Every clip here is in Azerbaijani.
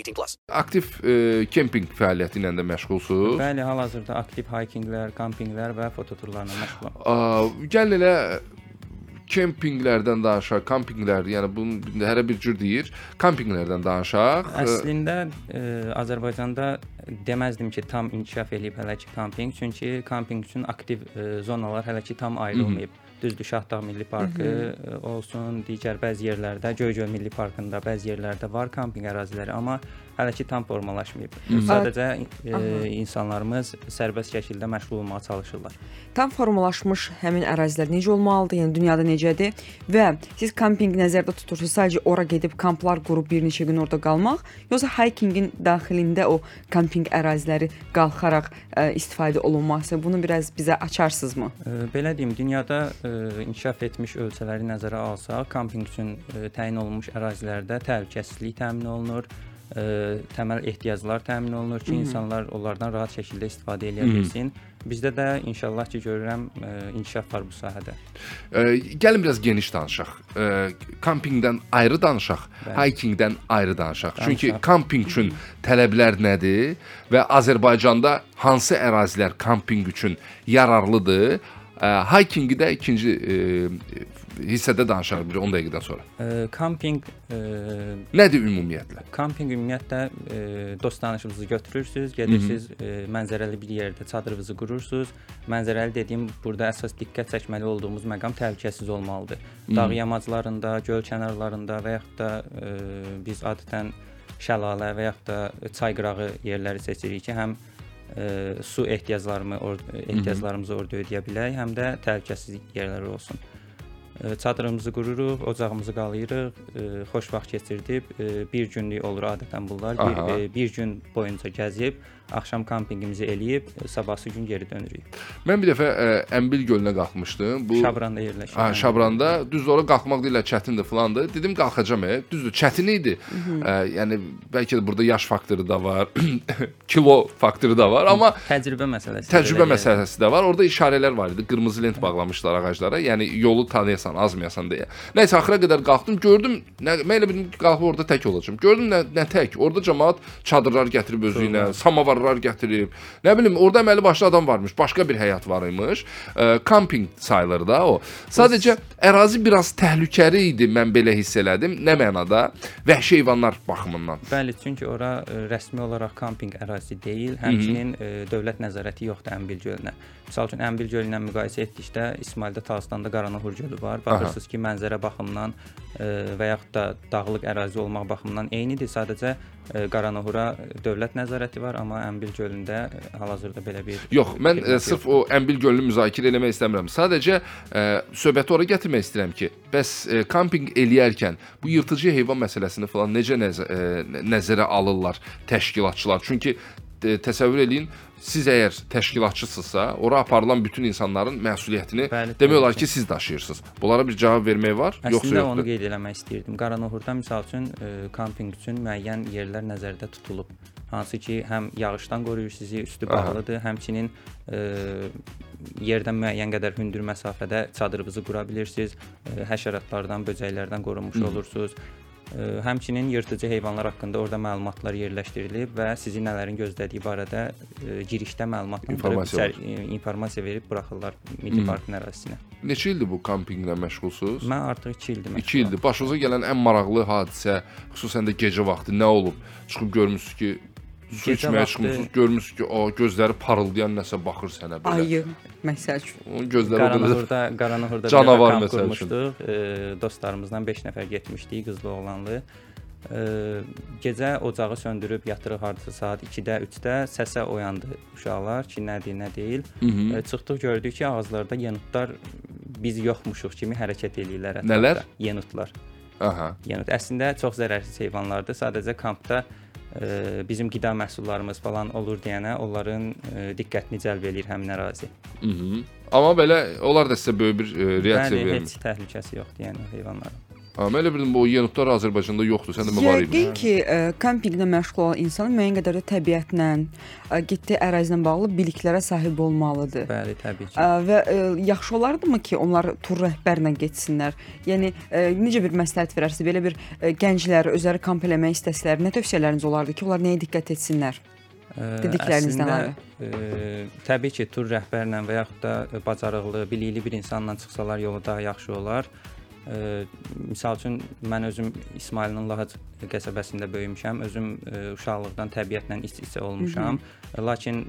18 plus. Aktiv e, kempinq fəaliyyəti ilə də məşğulsuz. Bəli, hal-hazırda aktiv haykinglər, kampinqlər və fototurlarla məşğulam. Gəlin elə kempinqlərdən danışaq, kampinqlər, yəni bunu hərə bir cür deyir. Kampinqlərdən danışaq. Əslində e, Azərbaycanda deməzdim ki, tam inkişaf eləyib hələ ki kampinq, çünki kampinq üçün aktiv e, zonalar hələ ki tam ayrılmayıb. Düzdür, Şahdağ Milli Parkı e, olsun, digər bəzi yerlərdə, Göygöl Milli Parkında bəzi yerlərdə var kampinq əraziləri, amma hələ ki tam formalaşmayıb. Sadəcə e, insanlarımız sərbəst şəkildə məşğul olmağa çalışırlar. Tam formalaşmış həmin ərazilər necə olmalıdır? Yəni dünyada necədir? Və siz kampinq nəzərdə tutursunuz, sadəcə ora gedib kamplar qurub bir neçə gün orada qalmaq, yoxsa haykingin daxilində o kampinq əraziləri qalxaraq ə, istifadə olunması? Bunu biraz bizə açarsınızmı? E, Belə deyim, dünyada e, inkişaf etmiş ölkələri nəzərə alsaq, kampinq üçün e, təyin olunmuş ərazilərdə təhlükəsizlik təmin olunur, e, təməl ehtiyaclar təmin olunur ki, insanlar onlardan rahat şəkildə istifadə edə bilsin. Bizdə də inşallah ki, görürəm e, inkişaf var bu sahədə. E, gəlin biraz geniş danışaq. E, kampinqdən ayrı danışaq, Bəli. haykingdən ayrı danışaq. Danışaq. Çünki kampinq üçün tələblər nədir və Azərbaycanda hansı ərazilər kampinq üçün yararlıdır? Haykingi də ikinci e, hissədə danışarıq bir 10 dəqiqədən sonra. E, kampinq e, Nədir ümumiyyətlə? Kampinq ümumiyyətlə e, dost tanışınızı götürürsüz, gedirsiniz e, mənzərəli bir yerdə çadırınızı qurursunuz. Mənzərəli dediyim burada əsas diqqət çəkməli olduğumuz məqam təhlükəsiz olmalıdır. Dağ yamaclarında, göl kənarlarında və yaxud da e, biz adətən şəlalə və yaxud da çay qırağı yerləri seçirik ki, həm e, su ehtiyaclarımı or ehtiyaclarımızı orada ödəyə bilək, həm də təhlükəsiz yerlər olsun. Çadırımızı qururuq, ocağımızı qalayırıq, e, xoş vaxt keçirdib, bir günlük olur adətən bunlar. Aha. Bir, bir gün boyunca gəzib, axşam kampinqimizi eləyib, sabahsı gün geri dönürük. Mən bir dəfə ə, Əmbil gölünə qalxmışdım. Bu Şabranda yerləşir. Ha, Şabranda düz ora qalxmaq deyirlər çətindir filandır. Dedim qalxacam. E. Düzdür, çətin idi. Ə, yəni bəlkə də burada yaş faktoru da var, kilo faktoru da var, amma Təcrübə məsələsi. təcrübə məsələsi də var. Orada işarələr var idi. Qırmızı lent bağlamışlar ağaclara. Yəni yolu tanıyasan, azmayasan deyə. Nəysə axıra qədər qalxdım, gördüm, nə, mən elə bildim ki, qalxıb orada tək olacağam. Gördüm nə, nə tək. Orada cəmaət çadırlar gətirib özü ilə, samavarlar gətirib. Nə bilim, orada əməli başlı adam varmış, başqa bir həyat var imiş. Ə, kampinq sayılır da o. Sadəcə ərazi biraz təhlükəli idi, mən belə hiss elədim. Nə mənada? Vəhşi heyvanlar baxımından. Bəli, çünki ora e, rəsmi olaraq kampinq ərazisi deyil, həmçinin e, dövlət nəzarəti yoxdur Əmbil gölünə. Məsəl üçün Əmbil gölü ilə müqayisə etdikdə İsmaildə Tağıstanda Qaranahur gölü var. Baxırsınız ki, mənzərə baxımından e, və yaxud da dağlıq ərazi olmaq baxımından eynidir. Sadəcə e, Qaranahura dövlət nəzarəti var, amma Əmbil gölündə e, hal-hazırda belə bir Yox, mən ə, sırf o Əmbil gölünü müzakirə eləmək istəmirəm. Sadəcə ə, söhbəti ora gətirmək istəyirəm ki, bəs ə, kampinq eləyərkən bu yırtıcı heyvan məsələsini falan necə nəzə, ə, nəzərə alırlar təşkilatçılar? Çünki ə, təsəvvür eləyin, siz əgər təşkilatçısınızsa, ora aparılan bütün insanların məsuliyyətini Bəli, demək olar təbii ki, siz daşıyırsınız. Bunlara bir cavab vermək var, yoxsa Əslində onu yoxdur? qeyd eləmək istəyirdim. Qaranohurda misal üçün e, kampinq üçün müəyyən yerlər nəzərdə tutulub. Hansı ki, həm yağışdan qoruyur sizi, üstü Aha. bağlıdır, həmçinin e, yerdən müəyyən qədər hündür məsafədə çadırınızı qura bilirsiniz. E, həşəratlardan, böcəklərdən qorunmuş olursunuz. Ə, Həmçinin yırtıcı heyvanlar haqqında orada məlumatlar yerləşdirilib və sizi nələrin gözlədiyi barədə ə, girişdə məlumatlandırıb İnformasiya ə, informasiya verib buraxırlar Milli Parkın ərazisinə. Neçə ildir bu kampinqlə məşğulsuz? Mən artıq 2 ildir 2 ildir. Başınıza gələn ən maraqlı hadisə, xüsusən də gecə vaxtı nə olub? Çıxıb görmüsüz ki, su vaxtı- çıxmısınız, görmüsüz ki, o gözləri parıldayan nəsə baxır sənə belə. Ayı məsəl üçün. Onun gözləri Qaranlıqda, Qaranlıqda Canavar məsəl üçün. qurmuşduq. E, dostlarımızdan 5 nəfər getmişdik, qızlı oğlanlı. E, gecə ocağı söndürüb yatırıq hardasa saat 2-də, 3-də səsə oyandı uşaqlar ki, nədir, nə deyil. E, çıxdıq gördük ki, ağızlarda yenutlar biz yoxmuşuq kimi hərəkət eləyirlər. ətrafda. Nələr? Yenutlar. Aha. Yenut əslində çox zərərsiz heyvanlardır. Sadəcə kampda bizim qida məhsullarımız falan olur deyənə onların diqqətini cəlb eləyir həmin ərazi. Mhm. Amma belə onlar da sizə böyük bir reaksiya Bəli, vermir. heç təhlükəsi yoxdur yəni heyvanların. Amma elə bildim bu yenutlar Azərbaycanda yoxdur. Səndə mi var idi? Yəqin ki, ə, kampinqlə məşğul olan insan müəyyən qədər də təbiətlə, ə, getdiyi ərazi ilə bağlı biliklərə sahib olmalıdır. Bəli, təbii ki. Ə, və ə, yaxşı olardımı ki, onlar tur rəhbərlə getsinlər? Yəni ə, necə bir məsləhət verərsiniz? Belə bir ə, gənclər özləri kamp eləmək istəsələr, nə tövsiyələriniz olardı ki, onlar nəyə diqqət etsinlər? Dediklərinizdən əslində, ə, təbii ki, tur rəhbərlə və yaxud da bacarıqlı, bilikli bir insanla çıxsalar yolu daha yaxşı olar. Ə, misal üçün mən özüm İsmailin Lahac qəsəbəsində böyümüşəm. Özüm ə, uşaqlıqdan təbiətlə iç-içə olmuşam. Lakin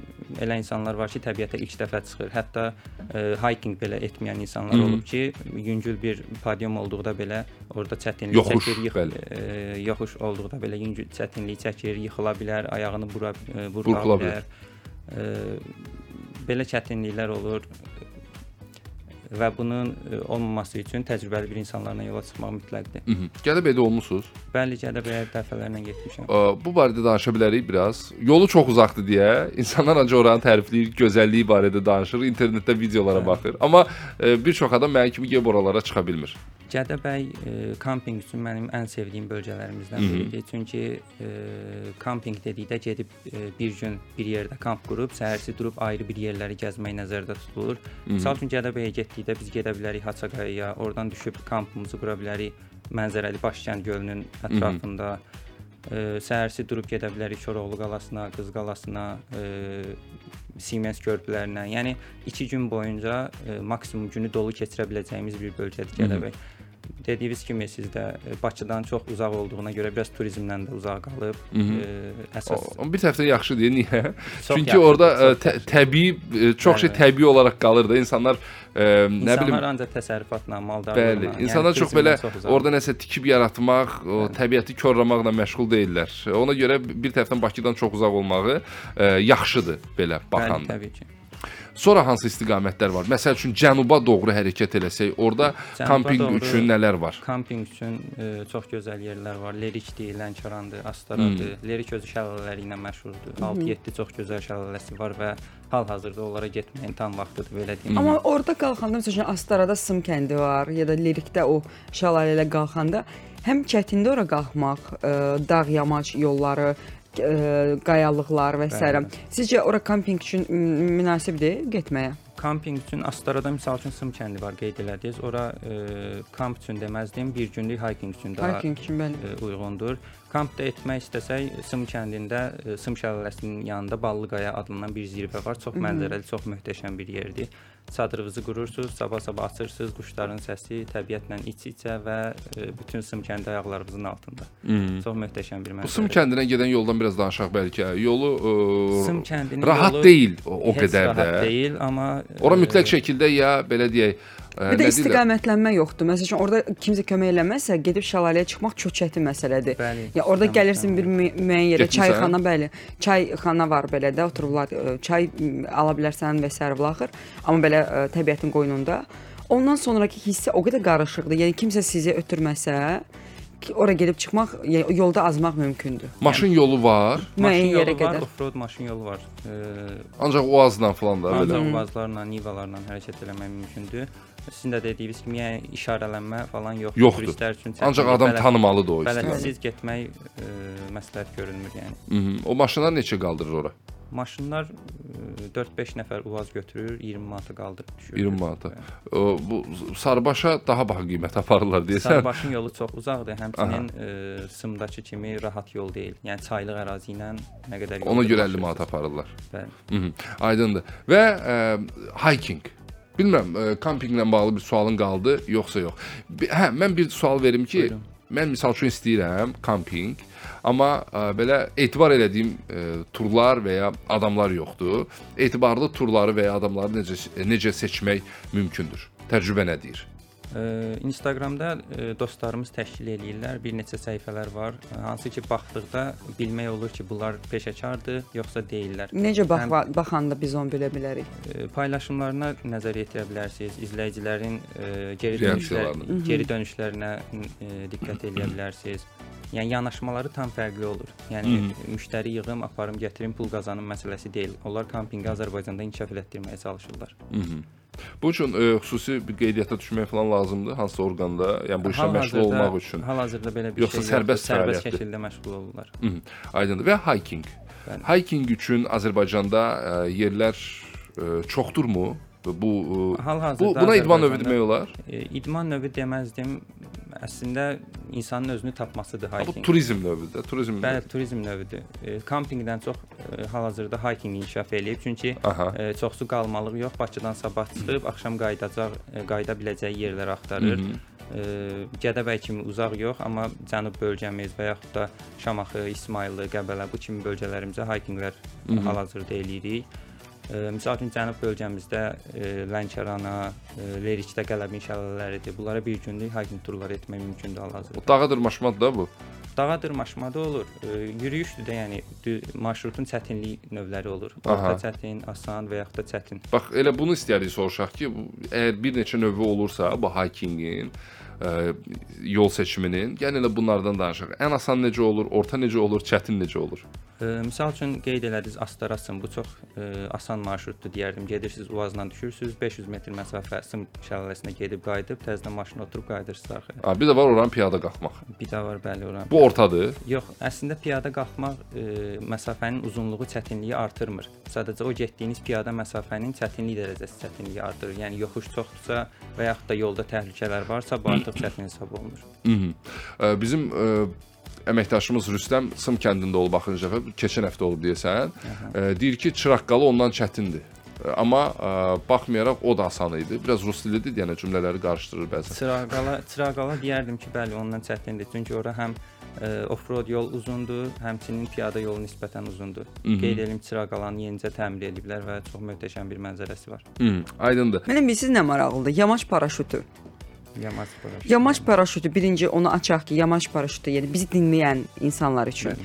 elə insanlar var ki, təbiətə ilk dəfə çıxır. Hətta ə, hiking belə etməyən insanlar Hı -hı. olub ki, yüngül bir podium olduqda belə orada çətinlik Yoxuş, çəkir, yıx, bəli. ə, yoxuş olduqda belə yüngül çətinlik çəkir, yıxıla bilər, ayağını bura ə, burkula bilər. bilər. Ə, belə çətinliklər olur və bunun ə, olmaması üçün təcrübəli bir insanlarla yola çıxmaq mütləqdir. Gədəbəydə olmusunuz? Bəli, Gədəbəyə dəfələrlə getmişəm. Bu barədə danışa bilərik biraz. Yolu çox uzaqdır deyə insanlar ancaq oranı tərifləyir, gözəlliyi barədə danışır, internetdə videolara baxır. Amma ə, bir çox adam mənim kimi gəlib oralara çıxa bilmir. Gədəbəy ə, kampinq üçün mənim ən sevdiyim bölgələrimizdən biridir. Çünki ə, kampinq dedikdə gedib ə, bir gün bir yerdə kamp qurub, səhərsi durub ayrı bir yerləri gəzmək nəzərdə tutulur. Məsəl üçün Gədəbəyə getdikdə biz gedə bilərik Haçaqayaya, oradan düşüb kampımızı qura bilərik mənzərəli Başkənd gölünün ətrafında. Ə, səhərsi durub gedə bilərik Koroğlu qalasına, Qız qalasına, ə, Siemens körpülərinə. Yəni 2 gün boyunca ə, maksimum günü dolu keçirə biləcəyimiz bir bölgədir Gədəbəy. Dediyiniz kimi siz də ə, Bakıdan çox uzaq olduğuna görə biraz turizmdən də uzaq qalıb. Ə, əsas Amma bir tərəfdən yaxşı deyə niyə? Çünki yaxşıdır, orada çox tə, yaxşıdır. təbii ə, çox şey Bəli. təbii olaraq qalır da insanlar ə, nə bilim İnsanlar ancaq təsərrüfatla, maldarlıqla, Bəli, insanlar çox belə çox uzaq. orada nəsə tikib yaratmaq, o təbiəti korlamaqla məşğul deyillər. Ona görə bir tərəfdən Bakıdan çox uzaq olmağı ə, yaxşıdır belə Bəli, baxanda. təbii ki. Sonra hansı istiqamətlər var? Məsəl üçün cənuba doğru hərəkət eləsək, orada Cənuba kampinq doğru- üçün nələr var? Kampinq üçün ə, çox gözəl yerlər var. Lerikdir, Lənkərandır, Astaradır. Hmm. Lerik özü şəlalələri ilə məşhurdur. 6-7 çox gözəl şəlaləsi var və hal-hazırda onlara getməyin tam vaxtıdır belə deyim. Amma orada qalxanda məsələn Astarada Sım kəndi var, ya da Lirikdə o şəlalə ilə qalxanda həm çətindir ora qalxmaq, ə, dağ yamaç yolları, ə, qayalıqlar və s. Sizcə ora kampinq üçün münasibdir getməyə? Kampinq üçün Astarada misal üçün Sım kəndi var, qeyd elədiniz. Ora ə, kamp üçün deməzdim, bir günlük hiking üçün daha Hiking üçün bəli. ə, uyğundur. Kampda etmək istəsək, Sım kəndində ə, Sım şəlaləsinin yanında Ballıqaya adlanan bir zirvə var. Çox mənzərəli, çox möhtəşəm bir yerdir. Çadırınızı qurursunuz, sabah-sabah açırsınız, quşların səsi, təbiətlə iç-içə və ə, bütün Sım kəndi ayaqlarınızın altında. Çox möhtəşəm bir Bu mənzərə. Sım kəndinə gedən yoldan biraz danışaq bəlkə. Yolu ə, Sım kəndinin rahat yolu deyil o, o qədər də. rahat deyil, amma Ora ə, mütləq şəkildə ya belə deyək, ə, Bir də istiqamətlənmə yoxdur. Məsələn, orada kimsə kömək eləməzsə, gedib şəlaləyə çıxmaq çox çətin məsələdir. Bəli, Ya orada istiqamətlənmə. gəlirsən bir mü- müəyyən yerə, çayxana, bəli. Çayxana var belə də, otururlar, ə, çay ala bilərsən və s. vlaxır. Amma belə ə, təbiətin qoynunda. Ondan sonrakı hissə o qədər qarışıqdır. Yəni kimsə sizi ötürməsə, ora gedib çıxmaq, yəni yolda azmaq mümkündür. Maşın yolu var, maşın müəyyən yerə yolu var, qədər. offroad maşın yolu var. Ə, ancaq Oazla falan da belə. Ancaq vazlarla, nivalarla hərəkət eləmək mümkündür. Sizin də dediyiniz kimi, yəni işarələnmə falan yoxdur. Yoxdur. Turistlər üçün Ancaq çətindir. adam Bələdiyyə- tanımalıdır o istiqamət. Bələdiyəsiz getmək ə, məsləhət görülmür yəni. Mhm. O maşınlar neçə qaldırır ora? Maşınlar ə, e, 4-5 nəfər uvaz götürür, 20 manata qaldırıb düşür. 20 manata. Bu sarıbaşa daha baha qiymət aparırlar deyirsən. Sarıbaşın yolu çox uzaqdır, həmçinin e, Sımdakı kimi rahat yol deyil. Yəni çaylıq ərazi ilə nə qədər Ona görə 50 daşıyırsınız. manat aparırlar. Bəli. Hı -hı. Aydındır. Və ə, hiking. Bilmirəm, ə, kampinqlə bağlı bir sualın qaldı, yoxsa yox. Hə, mən bir sual verim ki, Buyurun. mən misal üçün istəyirəm kampinq, amma ə, belə etibar elədiyim ə, turlar və ya adamlar yoxdur. Etibarlı turları və ya adamları necə necə seçmək mümkündür? Təcrübə nə deyir? Ə, Instagramda ə, dostlarımız təşkil eləyirlər. Bir neçə səhifələr var. Hansı ki baxdıqda bilmək olur ki, bunlar peşəkardır, yoxsa deyillər. Necə bax Həm- baxanda biz onu bilə bilərik? Ə, paylaşımlarına nəzər yetirə bilərsiniz. İzləyicilərin ə, geri Reaksiyalarına. dönüşlər, geri dönüşlərinə ə, diqqət eləyə bilərsiniz. Yəni yanaşmaları tam fərqli olur. Yəni müştəri yığım, aparım, gətirim, pul qazanım məsələsi deyil. Onlar kampinqi Azərbaycanda inkişaf elətdirməyə çalışırlar. Bu üçün ə, xüsusi bir qeydiyyata düşmək falan lazımdır hansısa orqanda, yəni bu işlə məşğul Hal-hazırda- olmaq üçün. Hal-hazırda belə bir Yoxsa şey sərbəst yoxdur. sərbəst şəkildə məşğul olurlar. Hı -hı. Aydındır. Və hiking. Bəli. Hiking üçün Azərbaycanda ə, yerlər ə, çoxdurmu? Bu bu buna idman növü demək olar. E, idman növü deməzdim. Əslində insanın özünü tapmasıdır Ha, Bu hiking. turizm növüdür. Turizm. Bəli, turizm növüdür. E, kampinqdən çox e, hal-hazırda hiking inkişaf eləyib. Çünki Aha. e, çoxsu qalmalıq yox. Bakıdan sabah çıxıb axşam qayıdacaq, e, qayıda biləcəyi yerlər axtarır. E, Gədəbəy kimi uzaq yox, amma cənub bölgəmiz və yaxud da Şamaxı, İsmayıllı, Qəbələ bu kimi bölgələrimizə hikinqlər hal-hazırda eləyirik. E, Məsəl üçün cənub bölgəmizdə e, Lənkərana, e, Lerikdə Qələbin şəlaləridir. Bunlara bir günlük hiking turları etmək mümkündür hal-hazırda. Dağa dırmaşmadır da bu. Dağa dırmaşma da olur. E, yürüyüşdür də, yəni marşrutun çətinlik növləri olur. Orta çətin, asan və yaxud da çətin. Bax elə bunu istəyirik soruşaq ki, bu, əgər bir neçə növü olursa bu hikingin ə, yol seçiminin, yəni elə bunlardan danışaq. Ən asan necə olur, orta necə olur, çətin necə olur? Misal üçün qeyd elədiniz Astarasın. Bu çox e, asan marşrutdur deyərdim. Gedirsiniz Uvazdan düşürsüz, 500 metr məsafə Sım şəlaləsinə gedib qayıdıb, təzədən maşına oturub qayıdırsınız arxaya. Ha, bir də var oranı piyada qalxmaq. Bir də var bəli oran. Bu ortadır. Yox, əslində piyada qalxmaq e, məsafənin uzunluğu, çətinliyi artırmır. Sadəcə o getdiyiniz piyada məsafənin çətinlik dərəcəsi çətinliyi artırır. Yəni yoxuş çoxdursa və yaxud da yolda təhlükələr varsa, bu artıq çətin hesab olunur. Ə, Bizim ə, əməkdaşımız Rüstəm Sım kəndində olub axırıncı dəfə, keçən həftə olub deyəsən. Ə, Deyir ki, Çıraqqalı ondan çətindir. Ə, Amma ə, baxmayaraq o da asan idi. Biraz rus dilidir, yəni cümlələri qarışdırır bəzən. Çıraqala, Çıraqala deyərdim ki, bəli, ondan çətindir. Çünki ora həm e, off-road yol uzundur, həmçinin piyada yolu nisbətən uzundur. Qeyd edim Çıraqalanı yenicə təmir ediblər və çox möhtəşəm bir mənzərəsi var. Hı, aydındır. Mənə bilirsiniz nə maraqlıdır? Yamaç paraşütü. Yamaç paraşütü. Yamaç paraşütü birinci onu açaq ki, yamaç paraşütü, yəni bizi dinləyən insanlar üçün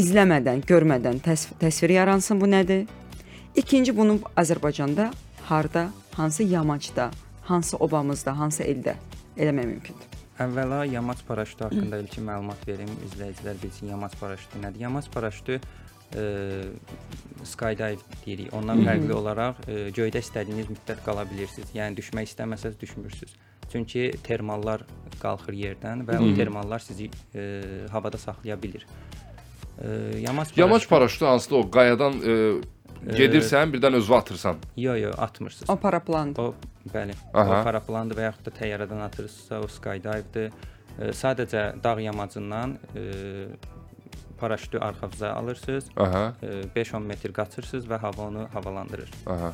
izləmədən, görmədən təs təsvir yaransın bu nədir? İkinci bunu Azərbaycanda harda, hansı yamacda, hansı obamızda, hansı eldə eləmək mümkündür? Əvvəla yamaç paraşütü haqqında ilkin məlumat verim, izləyicilər bilsin yamaç paraşütü nədir. Yamaç paraşütü e, skydive deyirik. Ondan fərqli olaraq e, göydə istədiyiniz müddət qala bilirsiniz. Yəni düşmək istəməsəz düşmürsüz. Çünki termallar qalxır yerdən və o termallar sizi e, havada saxlaya bilir. E, yamaç paraşütü Yamaç paraşütü hansıdır o qayadan ə, gedirsən, birdən özünü atırsan. Yo, yo, atmırsınız. O paraplandır. O bəli. Aha. O paraplandır və yaxud da təyyarədən atırsınızsa, o skydive-dir. E, sadəcə dağ yamacından e, paraşütü arxavıza alırsınız. Aha, e, 5-10 metr qaçırsınız və hava onu havalandırır. aha.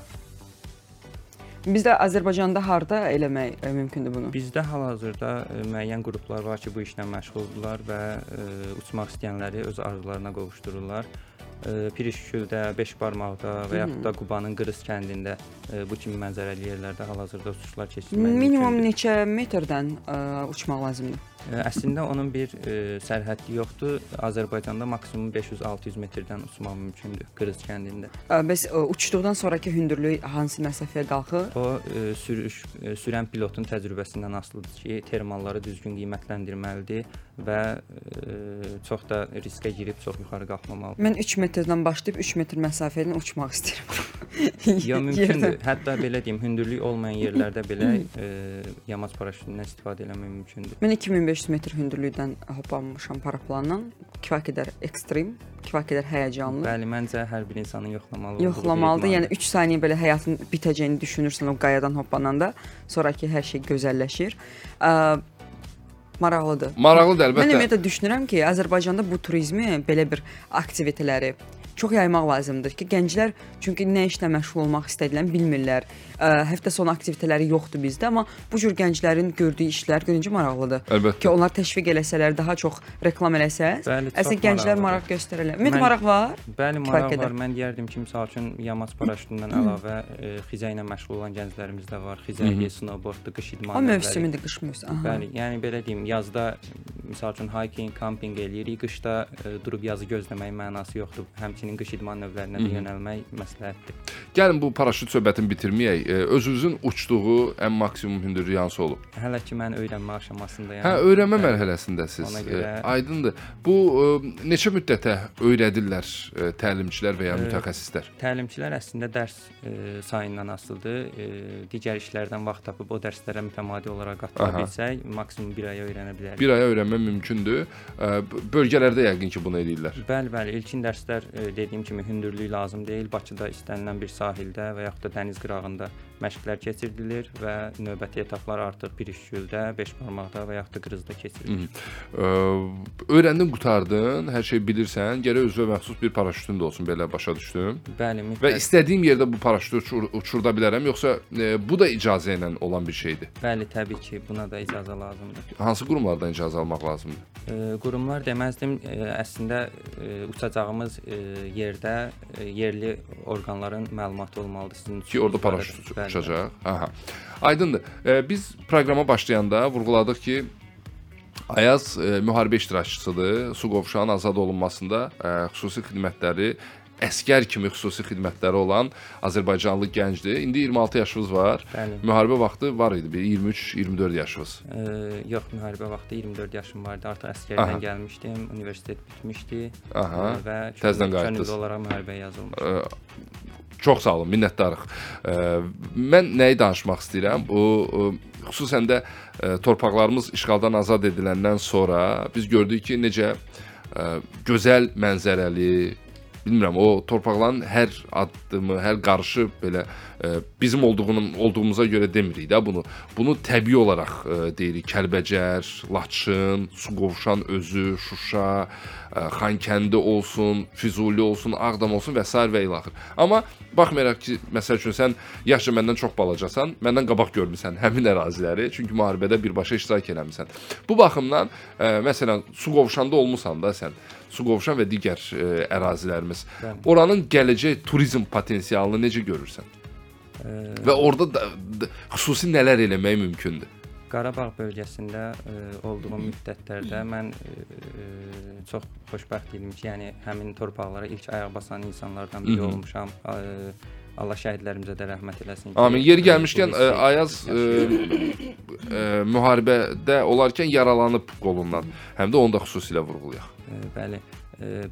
Bizdə Azərbaycanda harda eləmək e, mümkündür bunu? Bizdə hal-hazırda e, müəyyən qruplar var ki, bu işlə məşğuldurlar və e, uçmaq istəyənləri öz arzularına qovuşdururlar. E, Pirişgüldə, Beşbarmaqda və yaxud da Qubanın Qırız kəndində e, bu kimi mənzərəli yerlərdə hal-hazırda uçuşlar keçirmək Minimum mümkündür. neçə metrdən ə, uçmaq lazımdır? Ə, Əslində onun bir e, sərhəddi yoxdur. Azərbaycanda maksimum 500-600 metrdən uçmaq mümkündür Qırız kəndində. Ə, Bəs ə, uçduqdan sonrakı hündürlük hansı məsafəyə qalxır? O e, sürüş e, sürən pilotun təcrübəsindən asılıdır ki, termalları düzgün qiymətləndirməlidir və e, çox da riskə girib çox yuxarı qalxmamalıdır. Mən 3 metrdən başlayıb 3 metr məsafə ilə uçmaq istəyirəm. Ya mümkündür. Hətta belə deyim, hündürlük olmayan yerlərdə belə e, yamaç paraşütündən istifadə etmək mümkündür. Mən 2500 metr hündürlükdən hoppanmışam paraplanla. Kifayət qədər ekstrem, kifayət qədər həyəcanlı. Bəli, məncə hər bir insanın yoxlamalı Yoxlamalıdır. Yəni idmandır. 3 saniyə belə həyatın bitəcəyini düşünürsən o qayadan hoppananda, sonrakı hər şey gözəlləşir. Ə, maraqlıdır. Maraqlıdır Mən əlbəttə. ümumiyyətlə düşünürəm ki, Azərbaycanda bu turizmi belə bir aktivitetləri çox yaymaq lazımdır ki, gənclər çünki nə işlə məşğul olmaq istədiklərini bilmirlər. Ə, həftə sonu aktivitetləri yoxdur bizdə, amma bu cür gənclərin gördüyü işlər görüncə maraqlıdır. Əlbəttə. Ki onlar təşviq eləsələr, daha çox reklam eləsəz, əslində gənclər maraq göstərərlər. Mən- maraq var. Bəli, maraq var. Mən deyərdim ki, məsəl üçün yamaç paraşütündən əlavə e, xizə ilə məşğul olan gənclərimiz də var. Xizə, snowboarddur, qış idmanı. O növləri. mövsümüdür, qış mövsümü. Bəli, yəni belə deyim, yazda məsəl üçün hiking, kampinq eləyirik, qışda e, durub yazı gözləməyin mənası yoxdur. Həmçinin qış idman növlərinə də yönəlmək məsləhətdir. Gəlin bu paraşüt söhbətini bitirməyək. Özünüzün uçduğu ən maksimum hündürlük hansı olub? Hələ ki mən öyrənmə aşamasındayam. Hə, öyrənmə Bəli. mərhələsindəsiz. E, görə- Aydındır. Bu e, neçə müddətə öyrədirlər e, təlimçilər və ya mütəxəssislər? Təlimçilər əslində dərs sayından asılıdır. Digər işlərdən vaxt tapıb o dərslərə mütəmadi olaraq qatıla bilsək, maksimum 1 aya öyrənə bilərik. Bir aya öyrənmə mümkündür. Bölgələrdə yəqin ki, bunu eləyirlər. Bəli, bəli, ilkin dərslər dediyim kimi hündürlük lazım deyil. Bakıda istənilən bir sahildə və yaxud da dəniz qırağında məşqlər keçirilir və növbəti etaplar artıq Birişgüldə, Beşbarmaqda və yaxud da Qrızda keçirilir. Ə, öyrəndin, qutardın, hər şey bilirsən, gərək özünə məxsus bir paraşütün də olsun, belə başa düşdüm. Bəli, Və mütləq. istədiyim yerdə bu paraşütü uçur, uçurda bilərəm, yoxsa e, bu da icazə ilə olan bir şeydir. Bəli, təbii ki, buna da icazə lazımdır. Hansı qurumlardan icazə almaq lazımdır? E, qurumlar deməzdim, e, əslində e, uçacağımız e, yerdə e, yerli orqanların məlumatı olmalıdır sizin Ki orada paraşüt barədə. Uçacaq. Aha. Aydındır. E, biz proqrama başlayanda vurğuladıq ki, Ayaz e, müharibə iştirakçısıdır. Su qovşağının azad olunmasında e, xüsusi xidmətləri əskər kimi xüsusi xidmətləri olan Azərbaycanlı gəncdir. İndi 26 yaşınız var. Bəli. Müharibə vaxtı var idi bir 23-24 yaşınız. E, yox, müharibə vaxtı 24 yaşım vardı. Artıq Aha. əsgərdən gəlmişdim, universitet bitmişdi Aha. e, və Təzədən qayıtdınız. olaraq müharibəyə yazılmışdım. Ə, Çox sağ olun, minnətdarıq. Ə, Mən nəyi danışmaq istəyirəm? Bu ə, xüsusən də ə, torpaqlarımız işğaldan azad ediləndən sonra biz gördük ki, necə ə, gözəl mənzərəli, bilmirəm, o torpaqların hər addımı, hər qarışı belə ə, bizim olduğunu olduğumuza görə demirik də bunu. Bunu təbii olaraq ə, deyirik. Kəlbəcər, Laçın, Suqovuşan özü, Şuşa, Xankəndi olsun, Füzuli olsun, Ağdam olsun və sair və ilaxır. Amma baxmayaraq ki, məsəl üçün sən yaşca məndən çox balacasan, məndən qabaq görmüsən həmin əraziləri, çünki müharibədə birbaşa iştirak eləmisən. Bu baxımdan, ə, məsələn, Suqovuşanda olmusan da sən. Suqovuşan və digər ə, ərazilərimiz. Oranın gələcək turizm potensialını necə görürsən? E, Və orada da, da, xüsusi nələr eləmək mümkündür? Qarabağ bölgəsində ə, olduğum müddətlərdə mən ə, çox xoşbəxt idim ki, yəni həmin torpaqlara ilk ayaq basan insanlardan biri olmuşam. Ə, Allah şəhidlərimizə də rəhmət eləsin. Amin. Yeri gəlmişkən ə, Ayaz ə, ə, müharibədə olarkən yaralanıb qolundan. Həm də onu da xüsusilə vurğulayaq. Bəli. Ə,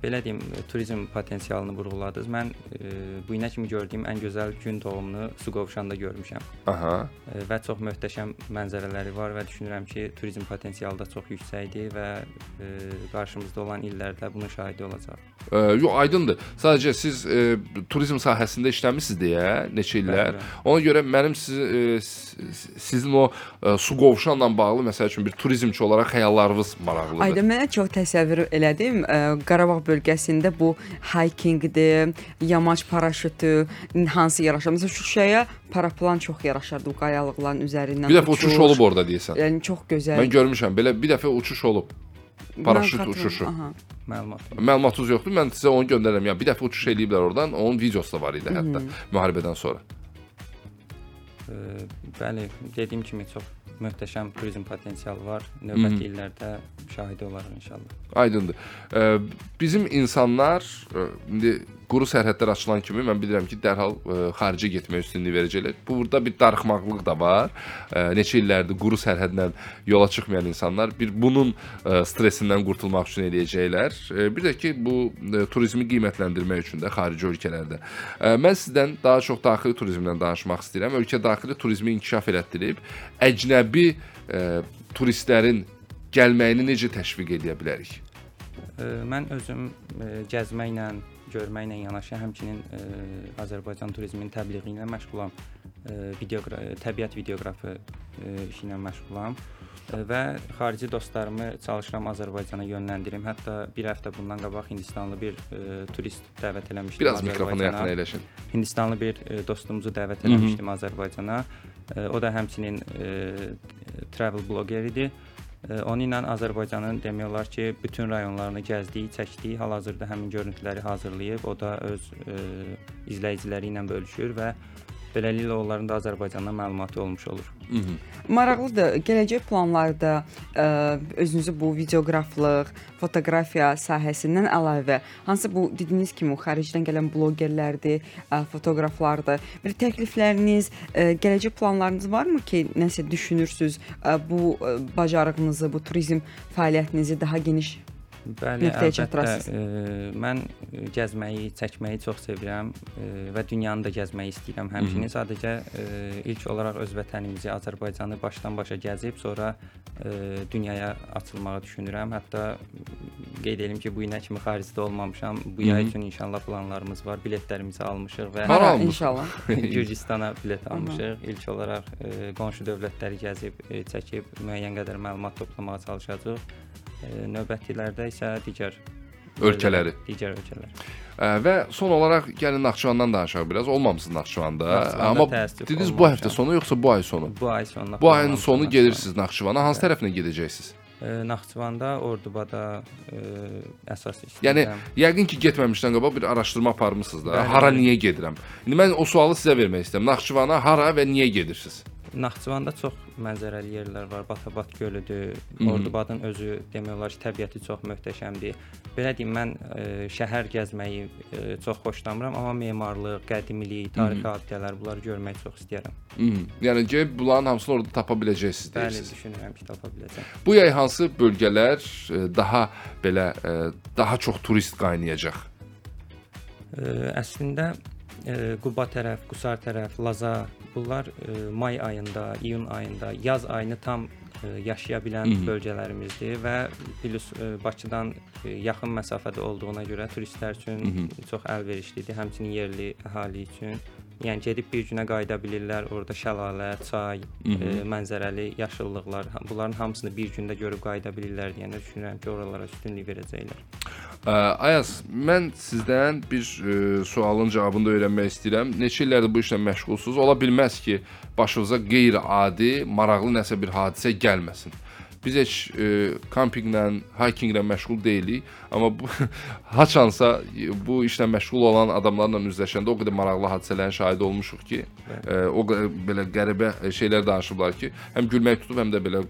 Belə deyim, turizm potensialını vurğuladınız. Mən ə, bu günə kimi gördüyüm ən gözəl gün doğumunu Suqovuşanda görmüşəm. Aha. Ə, Və çox möhtəşəm mənzərələri var və düşünürəm ki, turizm potensialı da çox yüksəkdir və ə, qarşımızda olan illərdə bunun şahidi olacaq. Ə, yox, aydındır. Sadəcə siz ə, turizm sahəsində işləmisiniz deyə neçə illər. Bəli, bəli. Ona görə mənim siz, ə, s- sizin o ə, su qovşanla bağlı məsəl üçün bir turizmçi olaraq xəyallarınız maraqlıdır. Ayda mənə çox təsəvvür elədim. Ə, Qarabağ bölgəsində bu hikinqdir, yamaç paraşütü hansı yaraşar? Məsələn Şuşaya paraplan çox yaraşardı bu qayalıqların üzərindən. Bir dəfə uçuş olub orada deyəsən. Yəni çox gözəl. Mən görmüşəm. Belə bir dəfə uçuş olub. Paraşüt uçuşu. Aha. Məlumat. Məlumatınız yoxdur. Mən sizə onu göndərərəm. Yəni bir dəfə uçuş eləyiblər oradan. Onun videosu da var idi hətta müharibədən sonra. Bəli, dediyim kimi çox möhtəşəm turizm potensialı var. Növbəti illərdə şahidi olarıq inşallah. Aydındır. Bizim insanlar ə, indi quru sərhədlər açılan kimi mən bilirəm ki, dərhal ə, xaricə getməyə üstünlük verəcəklər. Burada bir darıxmaqlıq da var. Ə, neçə illərdir quru sərhədlə yola çıxmayan insanlar bir bunun ə, stresindən qurtulmaq üçün eləyəcəklər. Ə, bir də ki, bu ə, turizmi qiymətləndirmək üçün də xarici ölkələrdə. Ə, mən sizdən daha çox daxili turizmdən danışmaq istəyirəm. Ölkə daxili turizmi inkişaf elətdirib əcnəbi ə, turistlərin gəlməyini necə təşviq edə bilərik? E, mən özüm e, gəzməklə, görməklə yanaşı həmçinin e, Azərbaycan turizminin təbliği ilə məşğulam. E, videoqra təbiət videoqrafı e, işi ilə məşğulam E, və xarici dostlarımı çalışıram Azərbaycana yönləndirim. Hətta bir həftə bundan qabaq Hindistanlı bir e, turist dəvət eləmişdim Biraz mikrofona yaxın əyləşin. Hindistanlı bir e, dostumuzu dəvət Hı -hı. eləmişdim Azərbaycana. E, o da həmçinin e, travel bloger idi. E, Onun ilə Azərbaycanın demək olar ki, bütün rayonlarını gəzdiyi, çəkdiyi, hal-hazırda həmin görüntüləri hazırlayıb, o da öz e, izləyiciləri ilə bölüşür və beləliklə onların da Azərbaycandan məlumatı olmuş olur. Hı -hı. Maraqlıdır. Gələcək planlarda ə, özünüzü bu videoqraflıq, fotoqrafiya sahəsindən əlavə hansı bu dediyiniz kimi xaricdən gələn blogerlərdir, ə, fotoqraflardır. Bir təklifləriniz, ə, gələcək planlarınız varmı ki, nəsə düşünürsüz, ə, bu ə, bacarığınızı, bu turizm fəaliyyətinizi daha geniş Bəli, əlbəttə. E, mən gəzməyi, çəkməyi çox sevirəm e, və dünyanı da gəzməyi istəyirəm həmçinin. Sadəcə e, ilk olaraq öz vətənimizi, Azərbaycanı başdan başa gəzib, sonra e, dünyaya açılmağı düşünürəm. Hətta qeyd edim ki, bu günə kimi xaricdə olmamışam. Bu yay üçün inşallah planlarımız var. Biletlərimizi almışıq və Hara inşallah. Gürcüstana bilet almışıq. İlk olaraq e, qonşu dövlətləri gəzib, e, çəkib müəyyən qədər məlumat toplamağa çalışacağıq. E, növbəti illərdə isə digər Ölkələri. digər ölkələr. Ə, və son olaraq gəlin Naxçıvandan danışaq biraz. Olmamısınız Naxçıvanda. Naxçıvanda Amma dediniz bu həftə sonu yoxsa bu ay sonu? Bu ay sonuna. Bu ayın sonu Naxçıvana. gedirsiniz Naxçıvana. Hansı tərəfinə gedəcəksiniz? E, Naxçıvanda, Ordubada e, əsas istəyirəm. Yəni yəqin ki, getməmişdən qabaq bir araşdırma aparmısınız da. Bəli, hara bəli. niyə gedirəm? İndi mən o sualı sizə vermək istəyirəm. Naxçıvana hara və niyə gedirsiniz? Naxçıvanda çox mənzərəli yerlər var. Batabat gölüdür. Ordubadın özü demək olar ki, təbiəti çox möhtəşəmdir. Belə deyim, mən e, şəhər gəzməyi e, çox xoşlamıram, amma memarlıq, qədimilik, tarixi abidələr bunları görməyi çox istəyirəm. Hmm. Yəni ki, bunların hamısını orada tapa biləcəksiniz Bəli, deyirsiniz. düşünürəm ki, tapa biləcəm. Bu yay hansı bölgələr e, daha belə e, daha çox turist qaynayacaq? E, əslində e, Quba tərəf, Qusar tərəf, Laza bunlar e, may ayında, iyun ayında, yaz ayını tam e, yaşaya bilən Mhm. bölgələrimizdir və plus e, Bakıdan e, yaxın məsafədə olduğuna görə turistlər üçün Mhm. çox əlverişlidir, həmçinin yerli əhali üçün. Yəni gedib bir günə qayıda bilirlər. Orada şəlalə, çay, Mhm. e, mənzərəli yaşıllıqlar, bunların hamısını bir gündə görüb qayıda bilirlər deyəndə düşünürəm ki, oralara üstünlük verəcəklər. Ə, Ayaz, mən sizdən bir ə, sualın cavabını da öyrənmək istəyirəm. Neçə illərdir bu işlə məşğulsunuz? Ola bilməz ki, başınıza qeyri-adi, maraqlı nəsə bir hadisə gəlməsin. Biz heç ə, kampinqlə, hikinqlə məşğul deyilik, amma bu haçansa bu işlə məşğul olan adamlarla üzləşəndə o qədər maraqlı hadisələrin şahidi olmuşuq ki, ə, o belə qəribə şeylər danışıblar ki, həm gülmək tutub, həm də belə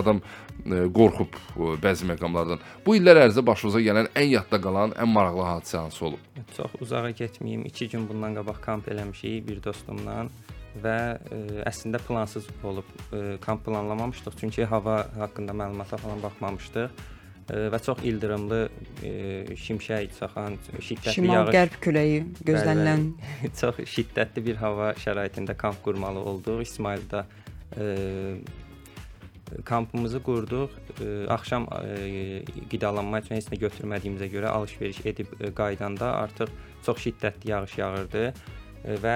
adam ə, qorxub ə, bəzi məqamlardan. Bu illər ərzində başınıza gələn ən yadda qalan, ən maraqlı hadisə hansı olub? Çox uzağa getməyim. 2 gün bundan qabaq kamp eləmişik bir dostumla və e, əslində plansız olub. E, kamp planlamamışdıq çünki hava haqqında məlumata falan baxmamışdıq. E, və çox ildırımlı, e, şimşək çaxan, şiddətli yağış Şimal-qərb küləyi gözlənilən çox şiddətli bir hava şəraitində kamp qurmalı olduq. İsmaildə e, kampımızı qurduq. E, axşam qidalanma üçün heç nə götürmədiyimizə görə alış-veriş edib qaydanda artıq çox şiddətli yağış yağırdı və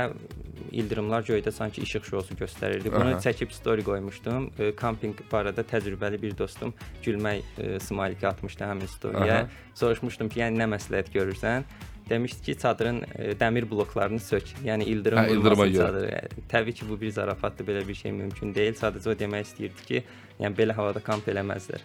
ildırımlar göydə sanki işıq şousu göstərirdi. Bunu Aha. çəkib story qoymuşdum. E, kampinq barədə təcrübəli bir dostum gülmək e, smayliki atmışdı həmin storyyə. Soruşmuşdum ki, yəni nə məsləhət görürsən? Demişdi ki, çadırın e, dəmir bloklarını sök. Yəni ildırım Hə, vurmasın çadırı. Yəni, Təbii ki, bu bir zarafatdır, belə bir şey mümkün deyil. Sadəcə o demək istəyirdi ki, yəni belə havada kamp eləməzlər.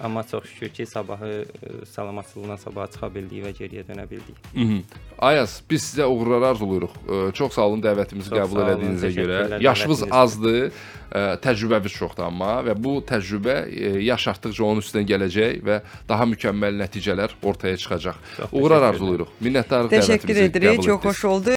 Amma çox şükür ki, sabahı e, salamatçılığına sabaha çıxa bildik və geriyə dönə bildik. Mhm. Ayaz, biz sizə uğurlar arzulayırıq. Ə, Çox sağ olun dəvətimizi Çox qəbul elədiyinizə görə. Yaşınız azdır, ə, təcrübəniz çoxdur amma və bu təcrübə yaş artdıqca onun üstünə gələcək və daha mükəmməl nəticələr ortaya çıxacaq. Çox Uğurlar arzulayırıq. Minnətdarlıq Təşəkkür dəvətimizi edirik. qəbul Çox etdiniz. xoş oldu.